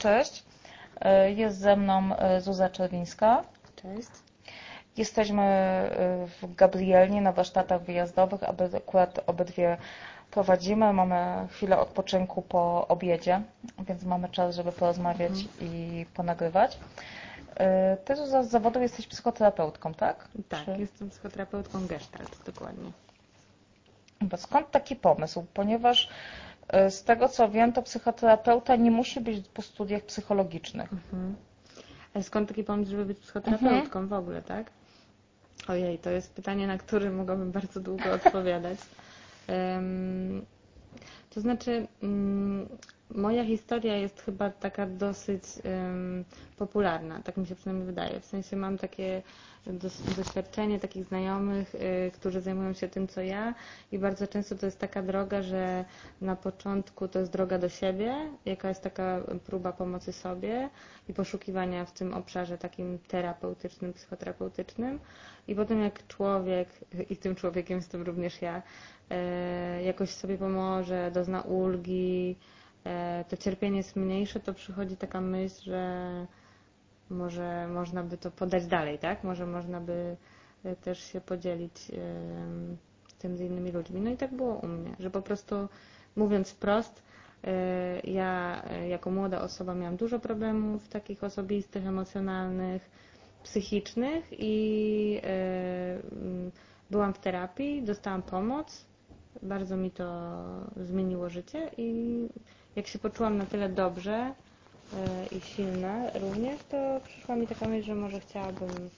cześć. E, Jest ze mną e, Zuza Czerwińska. Cześć. Jesteśmy e, w Gabrielnie na warsztatach wyjazdowych, aby akurat obydwie prowadzimy. Mamy chwilę odpoczynku po obiedzie, więc mamy czas, żeby porozmawiać i ponagrywać. Ty Zuza z zawodu jesteś psychoterapeutką, tak? Tak, Czy- jestem psychoterapeutką Gestalt, dokładnie. Bo skąd taki pomysł? Ponieważ z tego co wiem, to psychoterapeuta nie musi być po studiach psychologicznych. A skąd taki pomysł, żeby być psychoterapeutką w ogóle, tak? Ojej, to jest pytanie, na które mogłabym bardzo długo odpowiadać. Em, to znaczy, mm, moja historia jest chyba taka dosyć popularna, tak mi się przynajmniej wydaje. W sensie mam takie doświadczenie takich znajomych, y, którzy zajmują się tym, co ja i bardzo często to jest taka droga, że na początku to jest droga do siebie, jaka jest taka próba pomocy sobie i poszukiwania w tym obszarze takim terapeutycznym, psychoterapeutycznym i potem jak człowiek, i tym człowiekiem jestem również ja, e, jakoś sobie pomoże, dozna ulgi, e, to cierpienie jest mniejsze, to przychodzi taka myśl, że może można by to podać dalej, tak? Może można by e, też się podzielić tym z innymi ludźmi. No i tak było u mnie, że po prostu mówiąc wprost, e, ja jako młoda osoba miałam dużo problemów takich osobistych, emocjonalnych, psychicznych i byłam w terapii, dostałam pomoc, bardzo mi to zmieniło życie i jak się poczułam na tyle dobrze e, i silna również, to przyszła mi taka myśl, że może chciałabym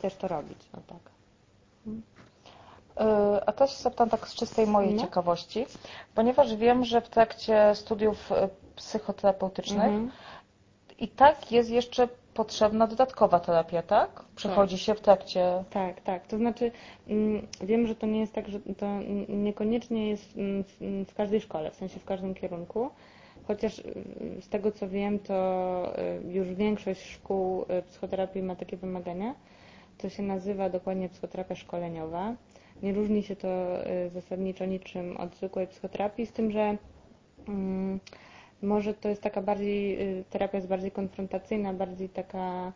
też to robić. O tak. Y, A też zapytam tak z czystej mojej No. ciekawości, ponieważ wiem, że w trakcie studiów y, psychoterapeutycznych Mhm. i tak jest jeszcze potrzebna dodatkowa terapia, tak? Przychodzi się w trakcie. Tak, tak. To znaczy, mm, wiem, że to nie jest tak, że to niekoniecznie jest mm, w- każdej szkole, w sensie w każdym kierunku. Chociaż mm, z tego co wiem, to y, już większość szkół y, psychoterapii ma takie wymagania. To się nazywa dokładnie psychoterapia szkoleniowa. Nie różni się to y, zasadniczo niczym od zwykłej psychoterapii, z tym, że mm, może to jest taka bardziej, y, terapia jest bardziej konfrontacyjna, bardziej taka,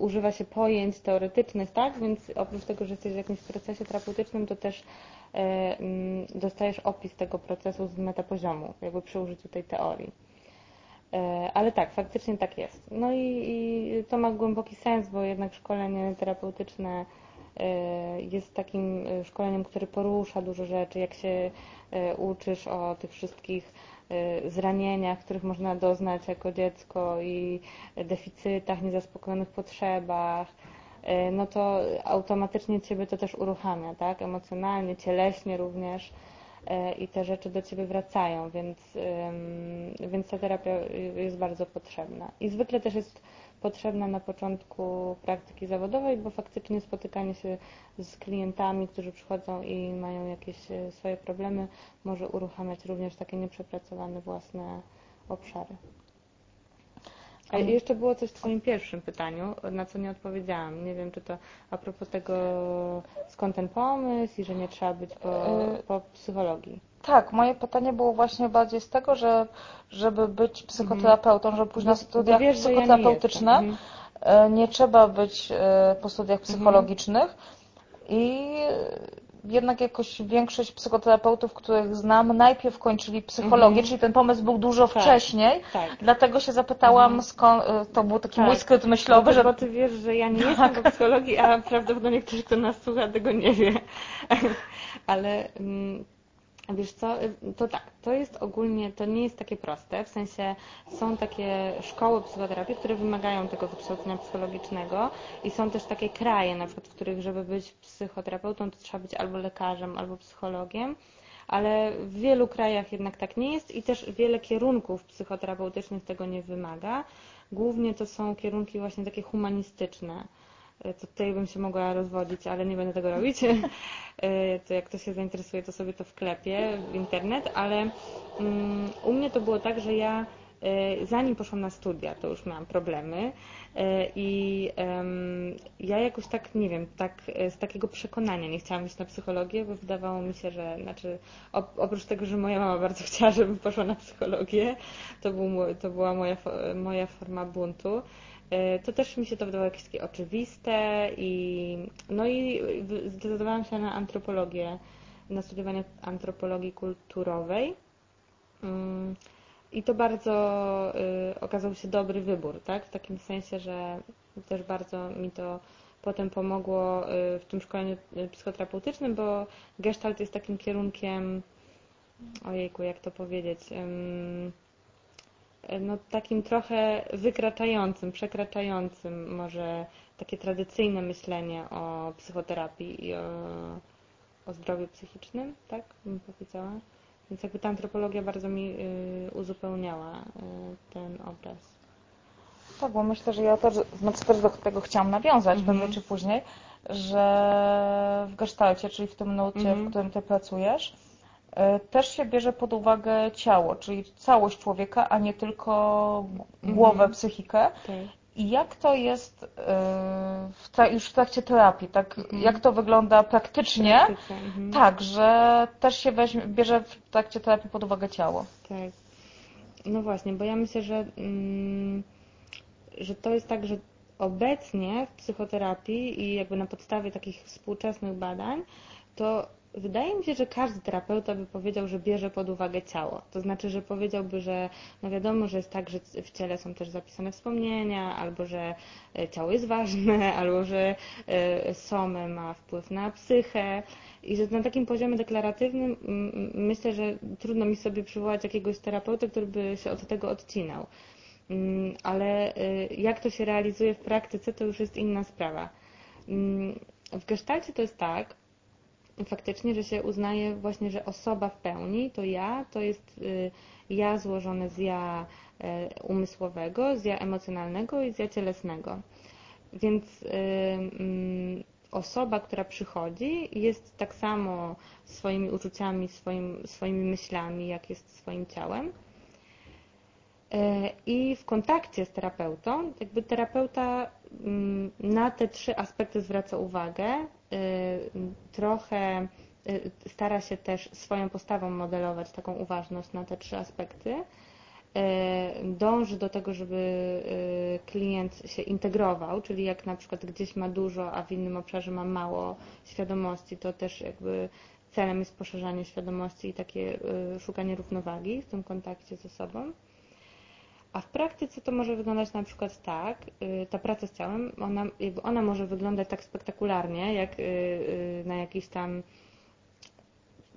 używa się pojęć teoretycznych, tak? Więc oprócz tego, że jesteś w jakimś procesie terapeutycznym, to też mm, dostajesz opis tego procesu z metapoziomu, jakby przy użyciu tej teorii. E, Ale tak, faktycznie tak jest. No i, i to ma głęboki sens, bo jednak szkolenie terapeutyczne e, jest takim e, szkoleniem, które porusza dużo rzeczy, jak się e, uczysz o tych wszystkich e, zranieniach, których można doznać jako dziecko i deficytach, niezaspokojonych potrzebach, e, no to automatycznie Ciebie to też uruchamia, tak? Emocjonalnie, cieleśnie również e, i te rzeczy do Ciebie wracają, więc, więc ta terapia jest bardzo potrzebna. I zwykle też jest potrzebna na początku praktyki zawodowej, bo faktycznie spotykanie się z klientami, którzy przychodzą i mają jakieś e, swoje problemy, może uruchamiać również takie nieprzepracowane własne obszary. A jeszcze było coś w Twoim pierwszym pytaniu, na co nie odpowiedziałam. Nie wiem, czy to a propos tego, skąd ten pomysł i że nie trzeba być po, Y- po psychologii. Tak, moje pytanie było właśnie bardziej z tego, że żeby być psychoterapeutą, żeby pójść na Bo- studiach bo wiesz, że ja nie psychoterapeutyczne. Mhm. e, nie trzeba być e, po studiach psychologicznych i jednak jakoś większość psychoterapeutów, których znam, najpierw kończyli psychologię, czyli ten pomysł był dużo Tak, wcześniej. tak. Dlatego się zapytałam, skąd, e, to był taki mój Tak. skryt myślowy, bo, ty, że bo ty wiesz, że ja nie jestem po psychologii, a prawdopodobnie ktoś, kto nas słucha, tego nie wie. Ale mm, wiesz co, y, to tak, to jest ogólnie, to nie jest takie proste, w sensie są takie szkoły psychoterapii, które wymagają tego wykształcenia psychologicznego i są też takie kraje, na przykład, w których, żeby być psychoterapeutą, to trzeba być albo lekarzem, albo psychologiem. Ale w wielu krajach jednak tak nie jest i też wiele kierunków psychoterapeutycznych tego nie wymaga. Głównie to są kierunki właśnie takie humanistyczne. E, To tutaj bym się mogła rozwodzić, ale nie będę tego robić. E, To jak ktoś się zainteresuje, to sobie to wklepie w internet, ale mm, u mnie to było tak, że ja e, zanim poszłam na studia, to już miałam problemy i ja jakoś tak, nie wiem, tak z takiego przekonania nie chciałam iść na psychologię, bo wydawało mi się, że, znaczy oprócz tego, że moja mama bardzo chciała, żebym poszła na psychologię, to, był, to była moja, moja forma buntu, to też mi się to wydawało jakieś takie oczywiste i no i zdecydowałam się na antropologię na studiowanie antropologii kulturowej. Mm, I to bardzo y, okazał się dobry wybór, tak? W takim sensie, że też bardzo mi to potem pomogło y, w tym szkoleniu y, psychoterapeutycznym, bo gestalt jest takim kierunkiem, ojejku, jak to powiedzieć, no takim trochę wykraczającym, przekraczającym może takie tradycyjne myślenie o psychoterapii i o o zdrowiu psychicznym, tak bym powiedziała. Więc jakby ta antropologia bardzo mi y, uzupełniała y, ten obraz. Tak, bo myślę, że ja też, znaczy też do tego chciałam nawiązać, mm -hmm. czy później, że w gestalcie, czyli w tym nucie, mm -hmm. w mhm. którym Ty pracujesz, też się bierze pod uwagę ciało, czyli całość człowieka, a nie tylko głowę, mm -hmm. psychikę. Okay. I jak to jest y, w już w trakcie terapii, tak? Mhm. Jak to wygląda praktycznie? Mhm. Tak, że też się weźmie, bierze w trakcie terapii pod uwagę ciało. Tak. No właśnie, bo ja myślę, że, mm, że to jest tak, że obecnie w psychoterapii i jakby na podstawie takich współczesnych badań, to Wydaje mi się, że każdy terapeuta by powiedział, że bierze pod uwagę ciało. To znaczy, że powiedziałby, że no wiadomo, że jest tak, że w ciele są też zapisane wspomnienia, albo że e, ciało jest ważne, albo że e, some ma wpływ na psychę. I że na takim poziomie deklaratywnym myślę, że trudno mi sobie przywołać jakiegoś terapeuta, który by się od tego odcinał. Mm, ale e, jak to się realizuje w praktyce, to już jest inna sprawa. Mm, w gestalcie to jest tak, faktycznie, że się uznaje właśnie, że osoba w pełni to ja, to jest y, ja złożone z ja y, umysłowego, z ja emocjonalnego i z ja cielesnego. Więc y, mm, osoba, która przychodzi, jest tak samo swoimi uczuciami, swoim, swoimi myślami, jak jest swoim ciałem. I w kontakcie z terapeutą, jakby terapeuta mm, na te trzy aspekty zwraca uwagę, Y, trochę y, stara się też swoją postawą modelować taką uważność na te trzy aspekty. Dąży do tego, żeby klient się integrował, czyli jak na przykład gdzieś ma dużo, a w innym obszarze ma mało świadomości, to też jakby celem jest poszerzanie świadomości i takie szukanie równowagi w tym kontakcie ze sobą. A w praktyce to może wyglądać na przykład tak, y, ta praca z ciałem, ona, ona może wyglądać tak spektakularnie, jak y, y, na jakichś tam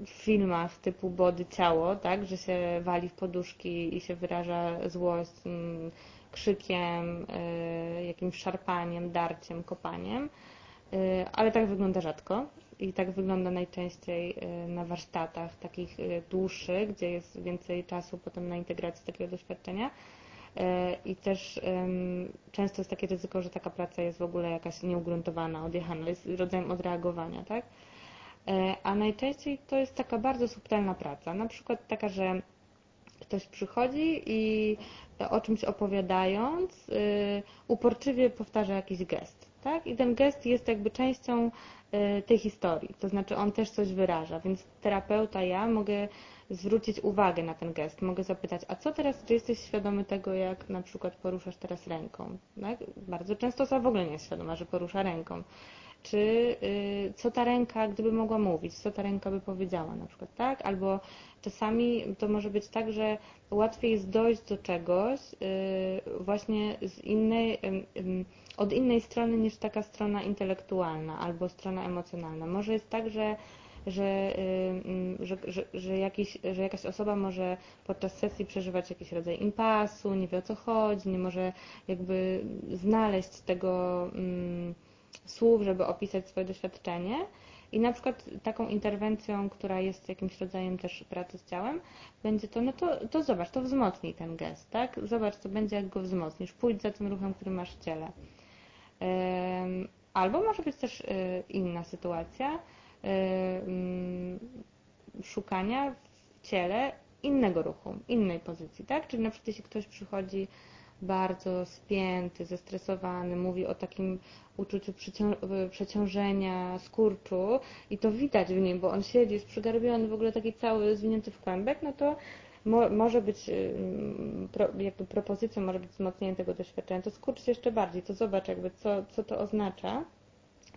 filmach typu body ciało, tak, że się wali w poduszki i się wyraża złość mm, krzykiem, jakimś szarpaniem, darciem, kopaniem, ale tak wygląda rzadko i tak wygląda najczęściej na warsztatach takich dłuższych, gdzie jest więcej czasu potem na integrację takiego doświadczenia. E, i też często jest takie ryzyko, że taka praca jest w ogóle jakaś nieugruntowana, odjechana, jest rodzajem odreagowania, tak? E, a najczęściej to jest taka bardzo subtelna praca, na przykład taka, że ktoś przychodzi i o czymś opowiadając, y, uporczywie powtarza jakiś gest, tak? I ten gest jest jakby częścią y, tej historii, to znaczy on też coś wyraża, więc terapeuta, ja mogę zwrócić uwagę na ten gest. Mogę zapytać, a co teraz, czy jesteś świadomy tego, jak na przykład poruszasz teraz ręką? Tak? Bardzo często osoba w ogóle nie jest świadoma, że porusza ręką. Czy y, co ta ręka, gdyby mogła mówić, co ta ręka by powiedziała na przykład, tak? Albo czasami to może być tak, że łatwiej jest dojść do czegoś y, właśnie z innej, od innej strony niż taka strona intelektualna albo strona emocjonalna. Może jest tak, że że, y, mm, że, że, że, jakiś, że jakaś osoba może podczas sesji przeżywać jakiś rodzaj impasu, nie wie o co chodzi, nie może jakby znaleźć tego mm, słów, żeby opisać swoje doświadczenie. I na przykład taką interwencją, która jest jakimś rodzajem też pracy z ciałem, będzie to, no to, to zobacz, to wzmocnij ten gest, tak? Zobacz, co będzie, jak go wzmocnisz. Pójdź za tym ruchem, który masz w ciele. Albo może być też y, inna sytuacja, Y, mm, szukania w ciele innego ruchu, innej pozycji, tak? Czyli na przykład jeśli ktoś przychodzi bardzo spięty, zestresowany, mówi o takim uczuciu przeciążenia, skurczu i to widać w nim, bo on siedzi, jest przygarbiony, w ogóle taki cały zwinięty w kłębek, no to mo, może być, jakby propozycją może być wzmocnienie tego doświadczenia, to skurcz jeszcze bardziej, to zobacz jakby co, co to oznacza,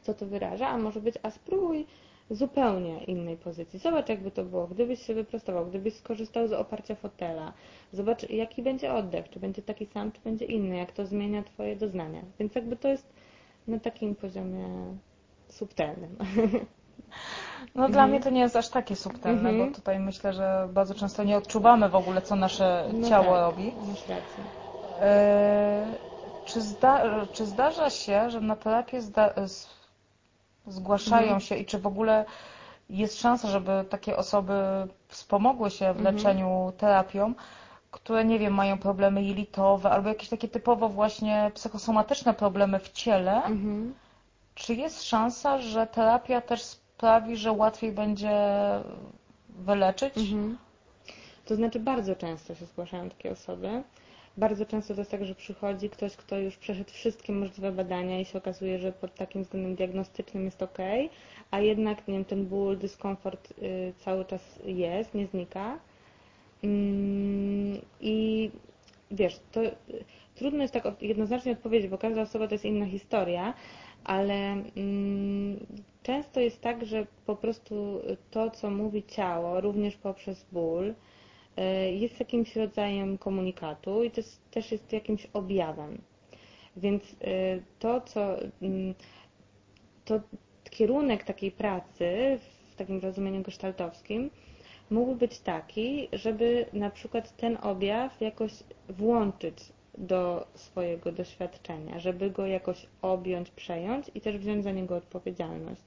co to wyraża, a może być, a spróbuj zupełnie innej pozycji. Zobacz, jakby to było, gdybyś się wyprostował, gdybyś skorzystał z oparcia fotela. Zobacz, jaki będzie oddech, czy będzie taki sam, czy będzie inny, jak to zmienia Twoje doznania. Więc jakby to jest na takim poziomie subtelnym. No dla mnie to nie jest aż takie subtelne, Mhm. bo tutaj myślę, że bardzo często nie odczuwamy w ogóle, co nasze No ciało tak, robi. Masz rację. E, czy, zda, czy zdarza się, że na terapię zda, zgłaszają Mhm. się i czy w ogóle jest szansa, żeby takie osoby wspomogły się w Mhm. leczeniu terapią, które, nie wiem, mają problemy jelitowe albo jakieś takie typowo właśnie psychosomatyczne problemy w ciele, Mhm. czy jest szansa, że terapia też sprawi, że łatwiej będzie wyleczyć? Mhm. To znaczy bardzo często się zgłaszają takie osoby. Bardzo często to jest tak, że przychodzi ktoś, kto już przeszedł wszystkie możliwe badania i się okazuje, że pod takim względem diagnostycznym jest ok, a jednak nie wiem, ten ból, dyskomfort y, cały czas jest, nie znika. Mm, I wiesz, to y, trudno jest tak jednoznacznie odpowiedzieć, bo każda osoba to jest inna historia, ale mm, często jest tak, że po prostu to, co mówi ciało, również poprzez ból, y, jest jakimś rodzajem komunikatu i to jest, też jest jakimś objawem. Więc y, to, co mm, to kierunek takiej pracy w takim rozumieniu gestaltowskim mógł być taki, żeby na przykład ten objaw jakoś włączyć do swojego doświadczenia, żeby go jakoś objąć, przejąć i też wziąć za niego odpowiedzialność.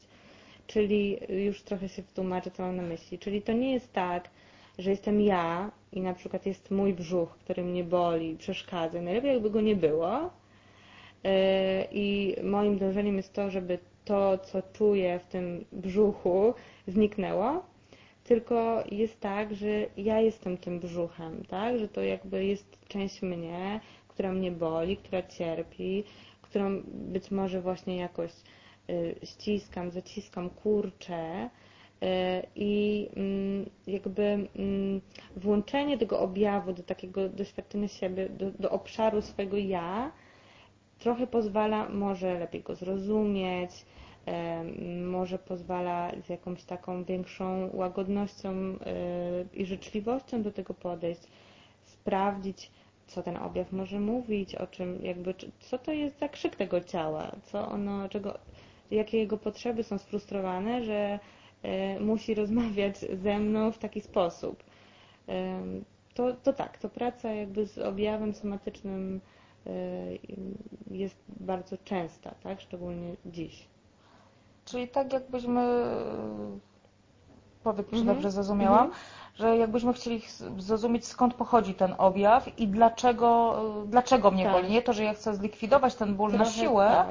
Czyli już trochę się wtłumaczę, co mam na myśli. Czyli to nie jest tak, że jestem ja i na przykład jest mój brzuch, który mnie boli, przeszkadza. Najlepiej jakby go nie było. Yy, I moim dążeniem jest to, żeby to, co czuję w tym brzuchu, zniknęło. Tylko jest tak, że ja jestem tym brzuchem, tak? Że to jakby jest część mnie, która mnie boli, która cierpi, którą być może właśnie jakoś y, ściskam, zaciskam, kurczę. Y, I mm, jakby mm, włączenie tego objawu do takiego doświadczenia siebie, do, do obszaru swojego ja, trochę pozwala może lepiej go zrozumieć, może pozwala z jakąś taką większą łagodnością i życzliwością do tego podejść, sprawdzić, co ten objaw może mówić, o czym jakby, co to jest za krzyk tego ciała, co ono, czego, jakie jego potrzeby są sfrustrowane, że y, musi rozmawiać ze mną w taki sposób. To, to tak, to praca jakby z objawem somatycznym y, jest bardzo częsta, tak? Szczególnie dziś. Czyli tak jakbyśmy, powiedz, czy Mhm. dobrze zrozumiałam, że jakbyśmy chcieli ch- zrozumieć skąd pochodzi ten objaw i dlaczego, dlaczego mnie Tak. boli. Nie to, że ja chcę zlikwidować ten ból na Trochę siłę, Tak,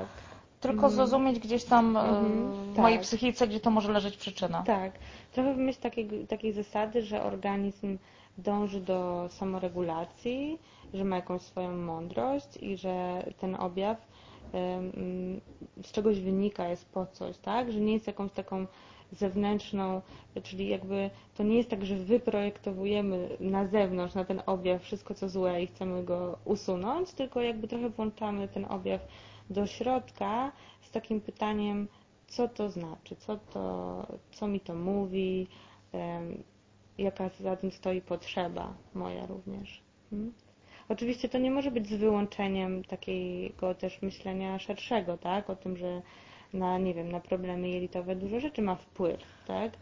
tylko Mhm. zrozumieć gdzieś tam e, Mhm. w mojej Tak. psychice, gdzie to może leżeć przyczyna. tak. Trochę w myśl takiej, takiej zasady, że organizm dąży do samoregulacji, że ma jakąś swoją mądrość i że ten objaw z czegoś wynika, jest po coś, tak? Że nie jest jakąś taką zewnętrzną, czyli jakby to nie jest tak, że wyprojektowujemy na zewnątrz, na ten objaw wszystko co złe i chcemy go usunąć, tylko jakby trochę włączamy ten objaw do środka z takim pytaniem, co to znaczy, co, to, co mi to mówi, jaka za tym stoi potrzeba moja również. Hmm? Oczywiście to nie może być z wyłączeniem takiego też myślenia szerszego, tak? O tym, że na, nie wiem, na problemy jelitowe dużo rzeczy ma wpływ, tak?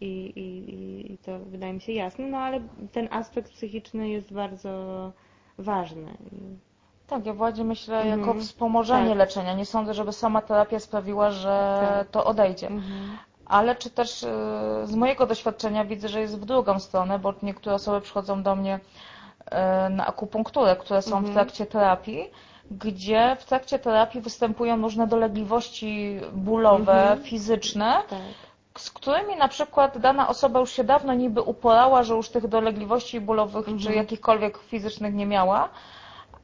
I, i, i- to wydaje mi się jasne, no ale ten aspekt psychiczny jest bardzo ważny. Tak, ja bardziej myślę Mhm. jako wspomożenie Tak. leczenia. Nie sądzę, żeby sama terapia sprawiła, że Tak. to odejdzie. Mhm. Ale czy też y, z mojego doświadczenia widzę, że jest w drugą stronę, bo niektóre osoby przychodzą do mnie na akupunkturę, które są w Mhm. trakcie terapii, gdzie w trakcie terapii występują różne dolegliwości bólowe, Mhm. fizyczne, Tak. z którymi na przykład dana osoba już się dawno niby uporała, że już tych dolegliwości bólowych Mhm. czy jakichkolwiek fizycznych nie miała,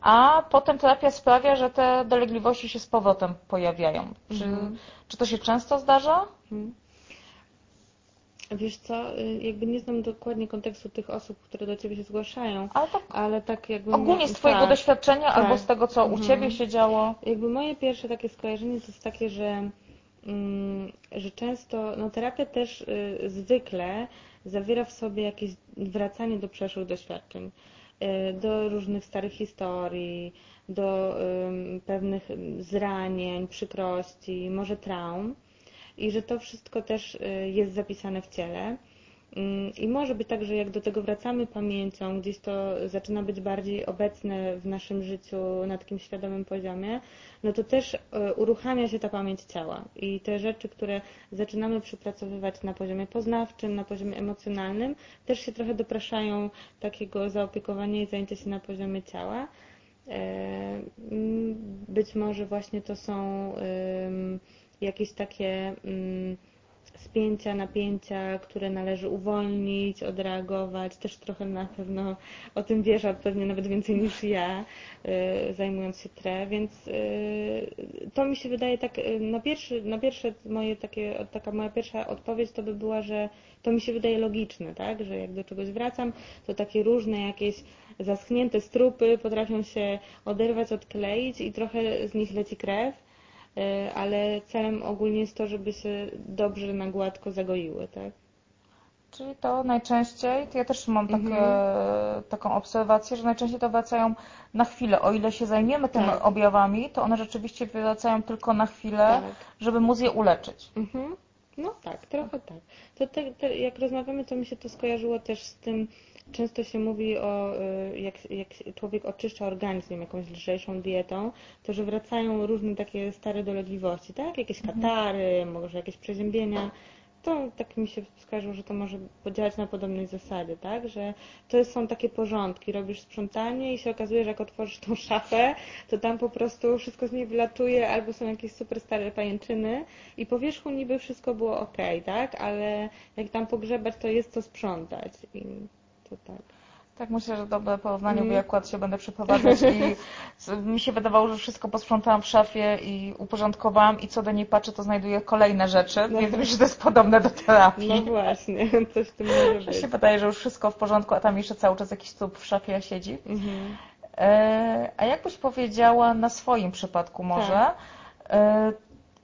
a potem terapia sprawia, że te dolegliwości się z powrotem pojawiają. Czy, Mhm. czy to się często zdarza? Mhm. Wiesz co, y, jakby nie znam dokładnie kontekstu tych osób, które do Ciebie się zgłaszają, Ale tak ale tak jakby... ogólnie z Twojego tak, doświadczenia tak. albo z tego, co u Mhm. Ciebie się działo. Jakby moje pierwsze takie skojarzenie to jest takie, że, mm, że często, no terapia też y, zwykle zawiera w sobie jakieś wracanie do przeszłych doświadczeń, y, do różnych starych historii, do ym, pewnych zranień, przykrości, może traum i że to wszystko też y, jest zapisane w ciele. Mm, I może być tak, że jak do tego wracamy pamięcią, gdzieś to zaczyna być bardziej obecne w naszym życiu na takim świadomym poziomie, no to też y, uruchamia się ta pamięć ciała. I te rzeczy, które zaczynamy przepracowywać na poziomie poznawczym, na poziomie emocjonalnym, też się trochę dopraszają takiego zaopiekowania i zajęcia się na poziomie ciała. E, mm, Być może właśnie to są jakieś takie ym, spięcia, napięcia, które należy uwolnić, odreagować. Też trochę na pewno o tym wiesz, pewnie nawet więcej niż ja, y, zajmując się TRE, więc y, to mi się wydaje tak, y, na, pierwszy, na pierwsze moje takie, taka moja pierwsza odpowiedź to by była, że to mi się wydaje logiczne, tak, że jak do czegoś wracam, to takie różne jakieś zaschnięte strupy potrafią się oderwać, odkleić i trochę z nich leci krew, ale celem ogólnie jest to, żeby się dobrze na gładko zagoiły, tak? Czyli to najczęściej, to ja też mam takie, Mhm. taką obserwację, że najczęściej to wracają na chwilę. O ile się zajmiemy tymi Tak. objawami, to one rzeczywiście wracają tylko na chwilę, Tak. żeby móc je uleczyć. Mhm. No tak, trochę tak. To te, te, jak rozmawiamy, to mi się to skojarzyło też z tym, często się mówi o, y, jak, jak człowiek oczyszcza organizm jakąś lżejszą dietą, to że wracają różne takie stare dolegliwości, tak? Jakieś katary, może jakieś przeziębienia. To tak mi się skojarzyło, że to może podziałać na podobnej zasadzie, tak? Że to są takie porządki, robisz sprzątanie i się okazuje, że jak otworzysz tą szafę, to tam po prostu wszystko z niej wylatuje, albo są jakieś super stare pajęczyny i po wierzchu niby wszystko było ok, tak? Ale jak tam pogrzebać, to jest co sprzątać i to tak. Tak myślę, że dobre porównanie, Mhm. bo ja akurat się będę przeprowadzać i mi się wydawało, że wszystko posprzątałam w szafie i uporządkowałam i co do niej patrzę, to znajduję kolejne rzeczy, No. więc myślę, że to jest podobne do terapii. No właśnie, coś w tym może Że być. się wydaje, że już wszystko w porządku, a tam jeszcze cały czas jakiś trup w szafie siedzi. Mhm. E, A jakbyś powiedziała na swoim przypadku może, Tak. e,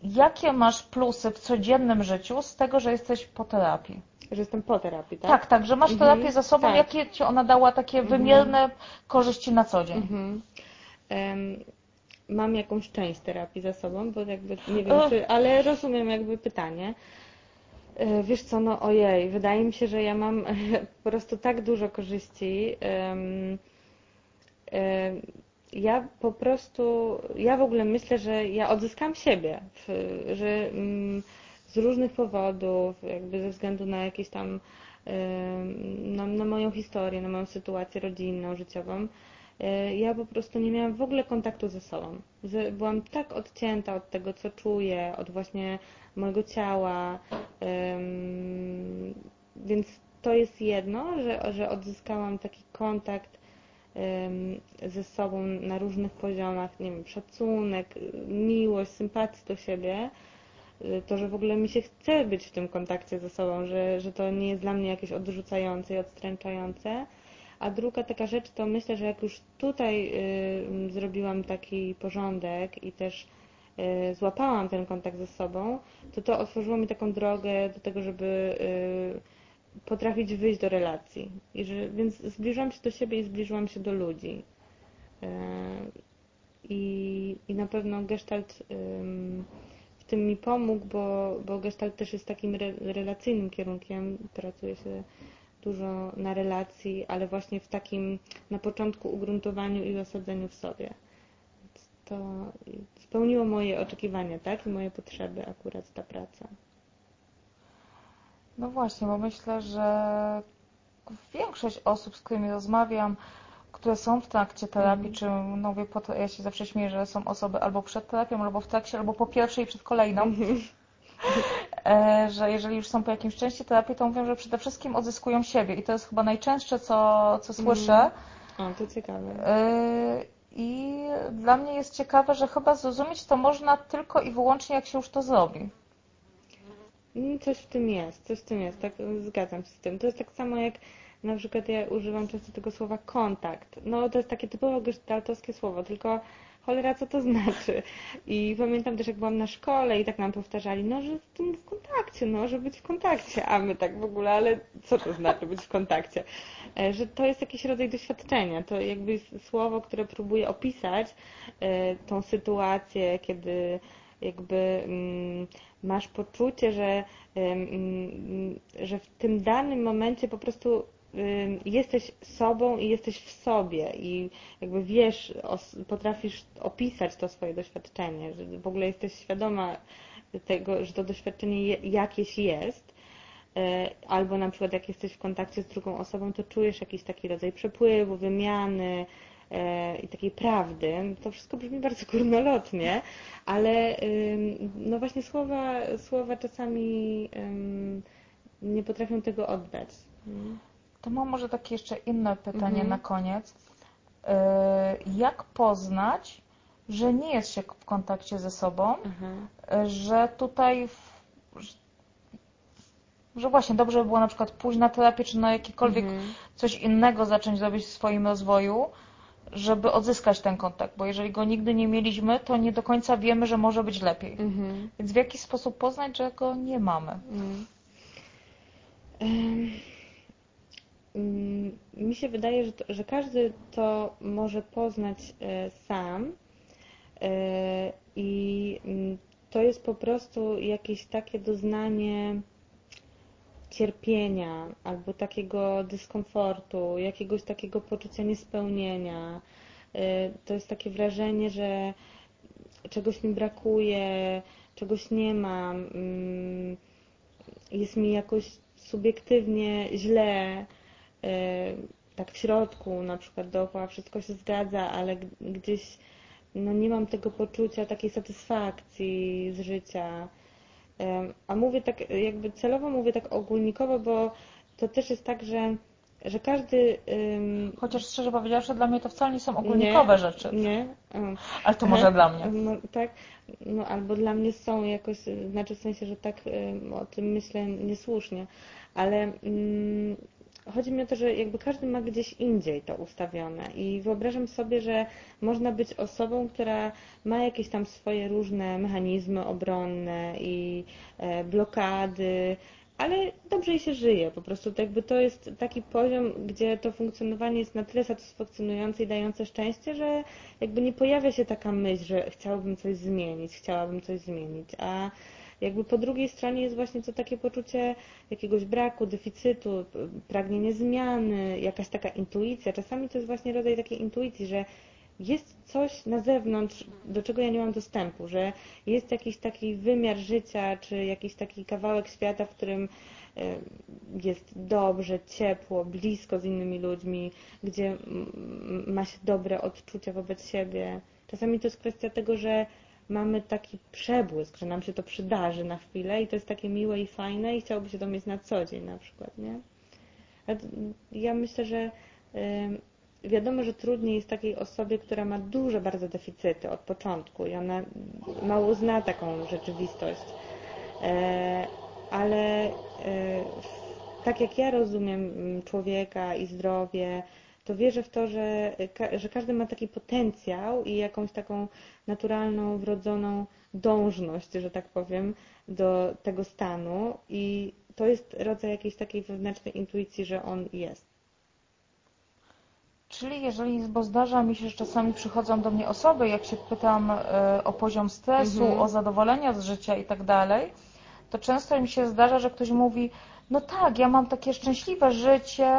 jakie masz plusy w codziennym życiu z tego, że jesteś po terapii? Że jestem po terapii, tak? Tak, tak, że masz Mhm, terapię za sobą, tak. jakie ci ona dała takie wymierne korzyści na co dzień? Mhm. Em, Mam jakąś część terapii za sobą, bo jakby nie wiem, czy, ale rozumiem jakby pytanie. E, Wiesz co, no ojej, wydaje mi się, że ja mam po prostu tak dużo korzyści. Ja po prostu, ja w ogóle myślę, że ja odzyskam siebie, że mm, z różnych powodów, jakby ze względu na jakieś tam, na, na moją historię, na moją sytuację rodzinną, życiową, e, ja po prostu nie miałam w ogóle kontaktu ze sobą. Byłam tak odcięta od tego, co czuję, od właśnie mojego ciała, więc to jest jedno, że, że odzyskałam taki kontakt ze sobą na różnych poziomach, nie wiem, szacunek, miłość, sympatię do siebie, to, że w ogóle mi się chce być w tym kontakcie ze sobą, że, że to nie jest dla mnie jakieś odrzucające i odstręczające. A druga taka rzecz, to myślę, że jak już tutaj y, zrobiłam taki porządek i też y, złapałam ten kontakt ze sobą, to to otworzyło mi taką drogę do tego, żeby y, potrafić wyjść do relacji. I że, więc zbliżyłam się do siebie i zbliżyłam się do ludzi. E, I, i na pewno Gestalt w tym mi pomógł, bo, bo Gestalt też jest takim re, relacyjnym kierunkiem. Pracuje się dużo na relacji, ale właśnie w takim na początku ugruntowaniu i osadzeniu w sobie. Więc To spełniło moje oczekiwania, tak? I moje potrzeby akurat ta praca. No właśnie, bo myślę, że większość osób, z którymi rozmawiam, które są w trakcie terapii, Mhm. czy no mówię, po, to- ja się zawsze śmieję, że są osoby albo przed terapią, albo w trakcie, albo po pierwszej i przed kolejną, e, że jeżeli już są po jakimś części terapii, to mówią, że przede wszystkim odzyskują siebie i to jest chyba najczęstsze, co, co słyszę. O, to ciekawe. E, I dla mnie jest ciekawe, że chyba zrozumieć to można tylko i wyłącznie, jak się już to zrobi. Mm, Coś w tym jest, coś w tym jest, tak zgadzam się z tym. To jest tak samo jak na przykład ja używam często tego słowa kontakt. No to jest takie typowo gestaltowskie słowo, tylko cholera co to znaczy. I pamiętam też jak byłam na szkole i tak nam powtarzali, no że w tym w kontakcie, no, że być w kontakcie, a my tak w ogóle, ale co to znaczy być w kontakcie? E, Że to jest jakiś rodzaj doświadczenia, to jakby słowo, które próbuje opisać e, tą sytuację, kiedy jakby mm, masz poczucie, że, mm, że w tym danym momencie po prostu jesteś sobą i jesteś w sobie i jakby wiesz, potrafisz opisać to swoje doświadczenie, że w ogóle jesteś świadoma tego, że to doświadczenie jakieś jest. E, Albo na przykład jak jesteś w kontakcie z drugą osobą, to czujesz jakiś taki rodzaj przepływu, wymiany e, i takiej prawdy. To wszystko brzmi bardzo górnolotnie, ale no właśnie słowa, słowa czasami nie potrafią tego oddać. To mam może takie jeszcze inne pytanie Mhm. na koniec. E, Jak poznać, że nie jest się w kontakcie ze sobą, e, że tutaj, w- że właśnie dobrze by było na przykład pójść na terapię, czy na jakiekolwiek Mhm. coś innego zacząć robić w swoim rozwoju, żeby odzyskać ten kontakt, bo jeżeli go nigdy nie mieliśmy, to nie do końca wiemy, że może być lepiej. Mhm. Więc w jaki sposób poznać, że go nie mamy? Mm. Mi się wydaje, że, to, że każdy to może poznać e, sam e, i mm, to jest po prostu jakieś takie doznanie cierpienia albo takiego dyskomfortu, jakiegoś takiego poczucia niespełnienia. E, To jest takie wrażenie, że czegoś mi brakuje, czegoś nie mam, mm, jest mi jakoś subiektywnie źle, tak w środku, na przykład dookoła wszystko się zgadza, ale gdzieś no nie mam tego poczucia takiej satysfakcji z życia. A mówię tak, jakby celowo mówię tak ogólnikowo, bo to też jest tak, że, że każdy. Chociaż szczerze powiedziawszy, dla mnie to wcale nie są ogólnikowe nie, rzeczy. Nie. Mm. Ale to może dla mnie. No, tak, no albo dla mnie są jakoś, y, znaczy w sensie, że tak y, o tym myślę niesłusznie, ale mm, chodzi mi o to, że jakby każdy ma gdzieś indziej to ustawione i wyobrażam sobie, że można być osobą, która ma jakieś tam swoje różne mechanizmy obronne i e, blokady, ale dobrze jej się żyje. Po prostu to jakby to jest taki poziom, gdzie to funkcjonowanie jest na tyle satysfakcjonujące i dające szczęście, że jakby nie pojawia się taka myśl, że chciałabym coś zmienić, chciałabym coś zmienić, a jakby po drugiej stronie jest właśnie to takie poczucie jakiegoś braku, deficytu, pragnienie zmiany, jakaś taka intuicja. Czasami to jest właśnie rodzaj takiej intuicji, że jest coś na zewnątrz, do czego ja nie mam dostępu, że jest jakiś taki wymiar życia, czy jakiś taki kawałek świata, w którym jest dobrze, ciepło, blisko z innymi ludźmi, gdzie ma się dobre odczucia wobec siebie. Czasami to jest kwestia tego, że mamy taki przebłysk, że nam się to przydarzy na chwilę i to jest takie miłe i fajne i chciałoby się to mieć na co dzień na przykład, nie? Ja myślę, że ym, wiadomo, że trudniej jest takiej osobie, która ma duże bardzo deficyty od początku i ona mało zna taką rzeczywistość. E, ale e, tak jak ja rozumiem mm, człowieka i zdrowie, to wierzę w to, że, że każdy ma taki potencjał i jakąś taką naturalną, wrodzoną dążność, że tak powiem, do tego stanu i to jest rodzaj jakiejś takiej wewnętrznej intuicji, że on jest. Czyli jeżeli, bo zdarza mi się, że czasami przychodzą do mnie osoby, jak się pytam e, o poziom stresu, Mhm. o zadowolenia z życia i tak dalej, to często mi się zdarza, że ktoś mówi, no tak, ja mam takie szczęśliwe życie,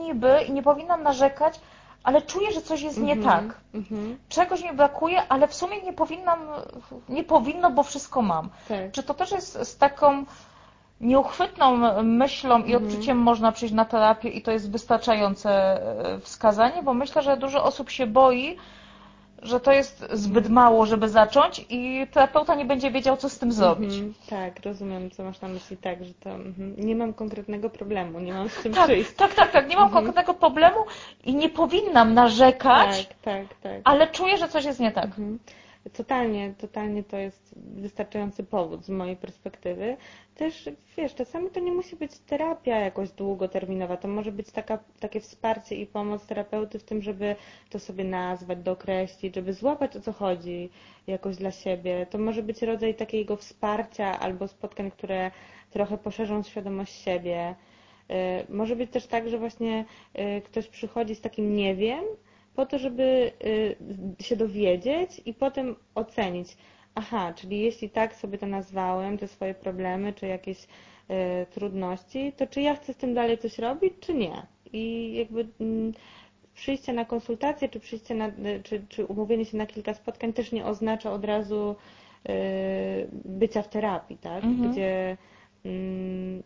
niby i nie powinnam narzekać, ale czuję, że coś jest nie Mhm, tak. Mhm. Czegoś mi brakuje, ale w sumie nie powinnam, nie powinno, bo wszystko mam. Tak. Czy to też jest z taką nieuchwytną myślą i Mhm. odczuciem można przyjść na terapię i to jest wystarczające e, wskazanie? Bo myślę, że dużo osób się boi, że to jest zbyt mało, żeby zacząć i terapeuta nie będzie wiedział, co z tym zrobić. Mhm, tak, rozumiem, co masz na myśli, tak, że to mhm. nie mam konkretnego problemu, nie mam z czym Tak, przyjść. tak, tak, tak, nie mam konkretnego problemu i nie powinnam narzekać, tak, tak, tak. ale czuję, że coś jest nie tak. Mhm. Totalnie, totalnie to jest wystarczający powód z mojej perspektywy. Też, wiesz, czasami to nie musi być terapia jakoś długoterminowa, to może być taka, takie wsparcie i pomoc terapeuty w tym, żeby to sobie nazwać, dookreślić, żeby złapać o co chodzi jakoś dla siebie. To może być rodzaj takiego wsparcia albo spotkań, które trochę poszerzą świadomość siebie. Y, Może być też tak, że właśnie y, ktoś przychodzi z takim nie wiem, po to, żeby y, się dowiedzieć i potem ocenić. Aha, czyli jeśli tak sobie to nazwałem, te swoje problemy czy jakieś y, trudności, to czy ja chcę z tym dalej coś robić, czy nie? I jakby mm, przyjście na konsultację, czy przyjście na, y, czy, czy umówienie się na kilka spotkań też nie oznacza od razu y, bycia w terapii, tak? Mhm. Gdzie mm,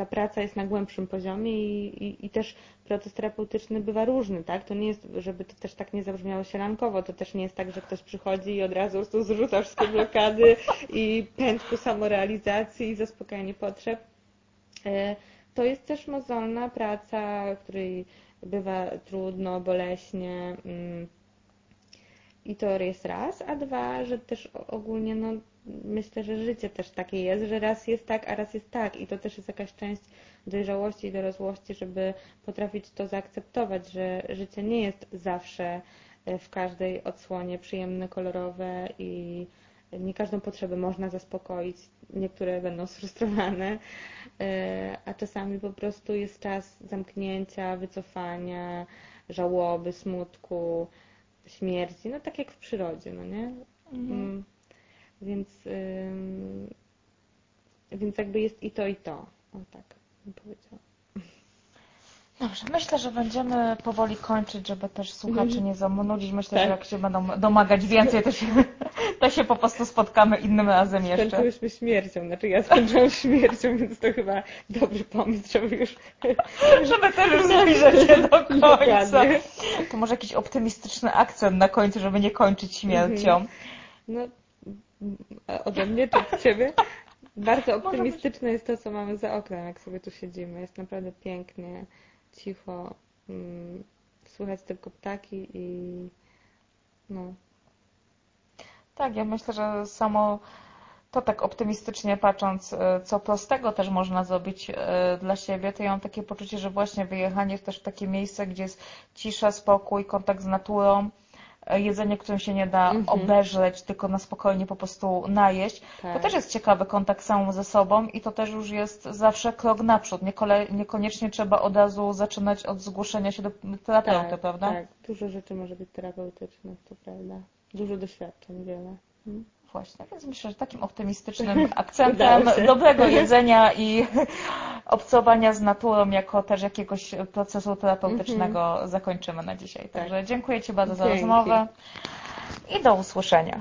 ta praca jest na głębszym poziomie i, i, i też proces terapeutyczny bywa różny, tak? To nie jest, żeby to też tak nie zabrzmiało sielankowo, to też nie jest tak, że ktoś przychodzi i od razu prostu zrzuca wszystkie blokady i pęd ku samorealizacji i zaspokajanie potrzeb. E, To jest też mozolna praca, której bywa trudno, boleśnie. mm, I to jest raz, a dwa, że też ogólnie no, myślę, że życie też takie jest, że raz jest tak, a raz jest tak. I to też jest jakaś część dojrzałości i dorosłości, żeby potrafić to zaakceptować, że życie nie jest zawsze e, w każdej odsłonie przyjemne, kolorowe i nie każdą potrzebę można zaspokoić. Niektóre będą sfrustrowane, e, a czasami po prostu jest czas zamknięcia, wycofania, żałoby, smutku, śmierci, no tak jak w przyrodzie, no nie? Mm. Więc, więc jakby jest i to, i to. O tak bym powiedziała. Dobrze, myślę, że będziemy powoli kończyć, żeby też słuchaczy Mhm. nie zanudzić. Myślę, Tak. że jak się będą domagać więcej, to się, to się po prostu spotkamy innym razem jeszcze. Skończyłyśmy śmiercią, znaczy ja skończyłam śmiercią, więc to chyba dobry pomysł, żeby już Żeby też już zbliżać się do końca. Dokładnie. To może jakiś optymistyczny akcent na końcu, żeby nie kończyć śmiercią. No, a ode mnie czy od Ciebie? Bardzo optymistyczne jest to, co mamy za oknem, jak sobie tu siedzimy. Jest naprawdę pięknie, cicho, mm, słychać tylko ptaki i no, Tak, ja myślę, że samo to tak optymistycznie patrząc, e, co prostego też można zrobić e, dla siebie, to ja mam takie poczucie, że właśnie wyjechanie też w takie miejsce, gdzie jest cisza, spokój, kontakt z naturą, jedzenie, którym się nie da Mhm. obeżreć, tylko na spokojnie po prostu najeść. To Tak. też jest ciekawy kontakt samą ze sobą i to też już jest zawsze krok naprzód. Niekole, niekoniecznie trzeba od razu zaczynać od zgłoszenia się do terapeuty, tak, prawda? tak, dużo rzeczy może być terapeutycznych, to prawda. Dużo doświadczeń, wiele. Mm. Właśnie, więc myślę, że takim optymistycznym akcentem dobrego jedzenia i obcowania z naturą jako też jakiegoś procesu terapeutycznego zakończymy na dzisiaj. Także dziękuję Ci bardzo za Mhm. Rozmowę i do usłyszenia.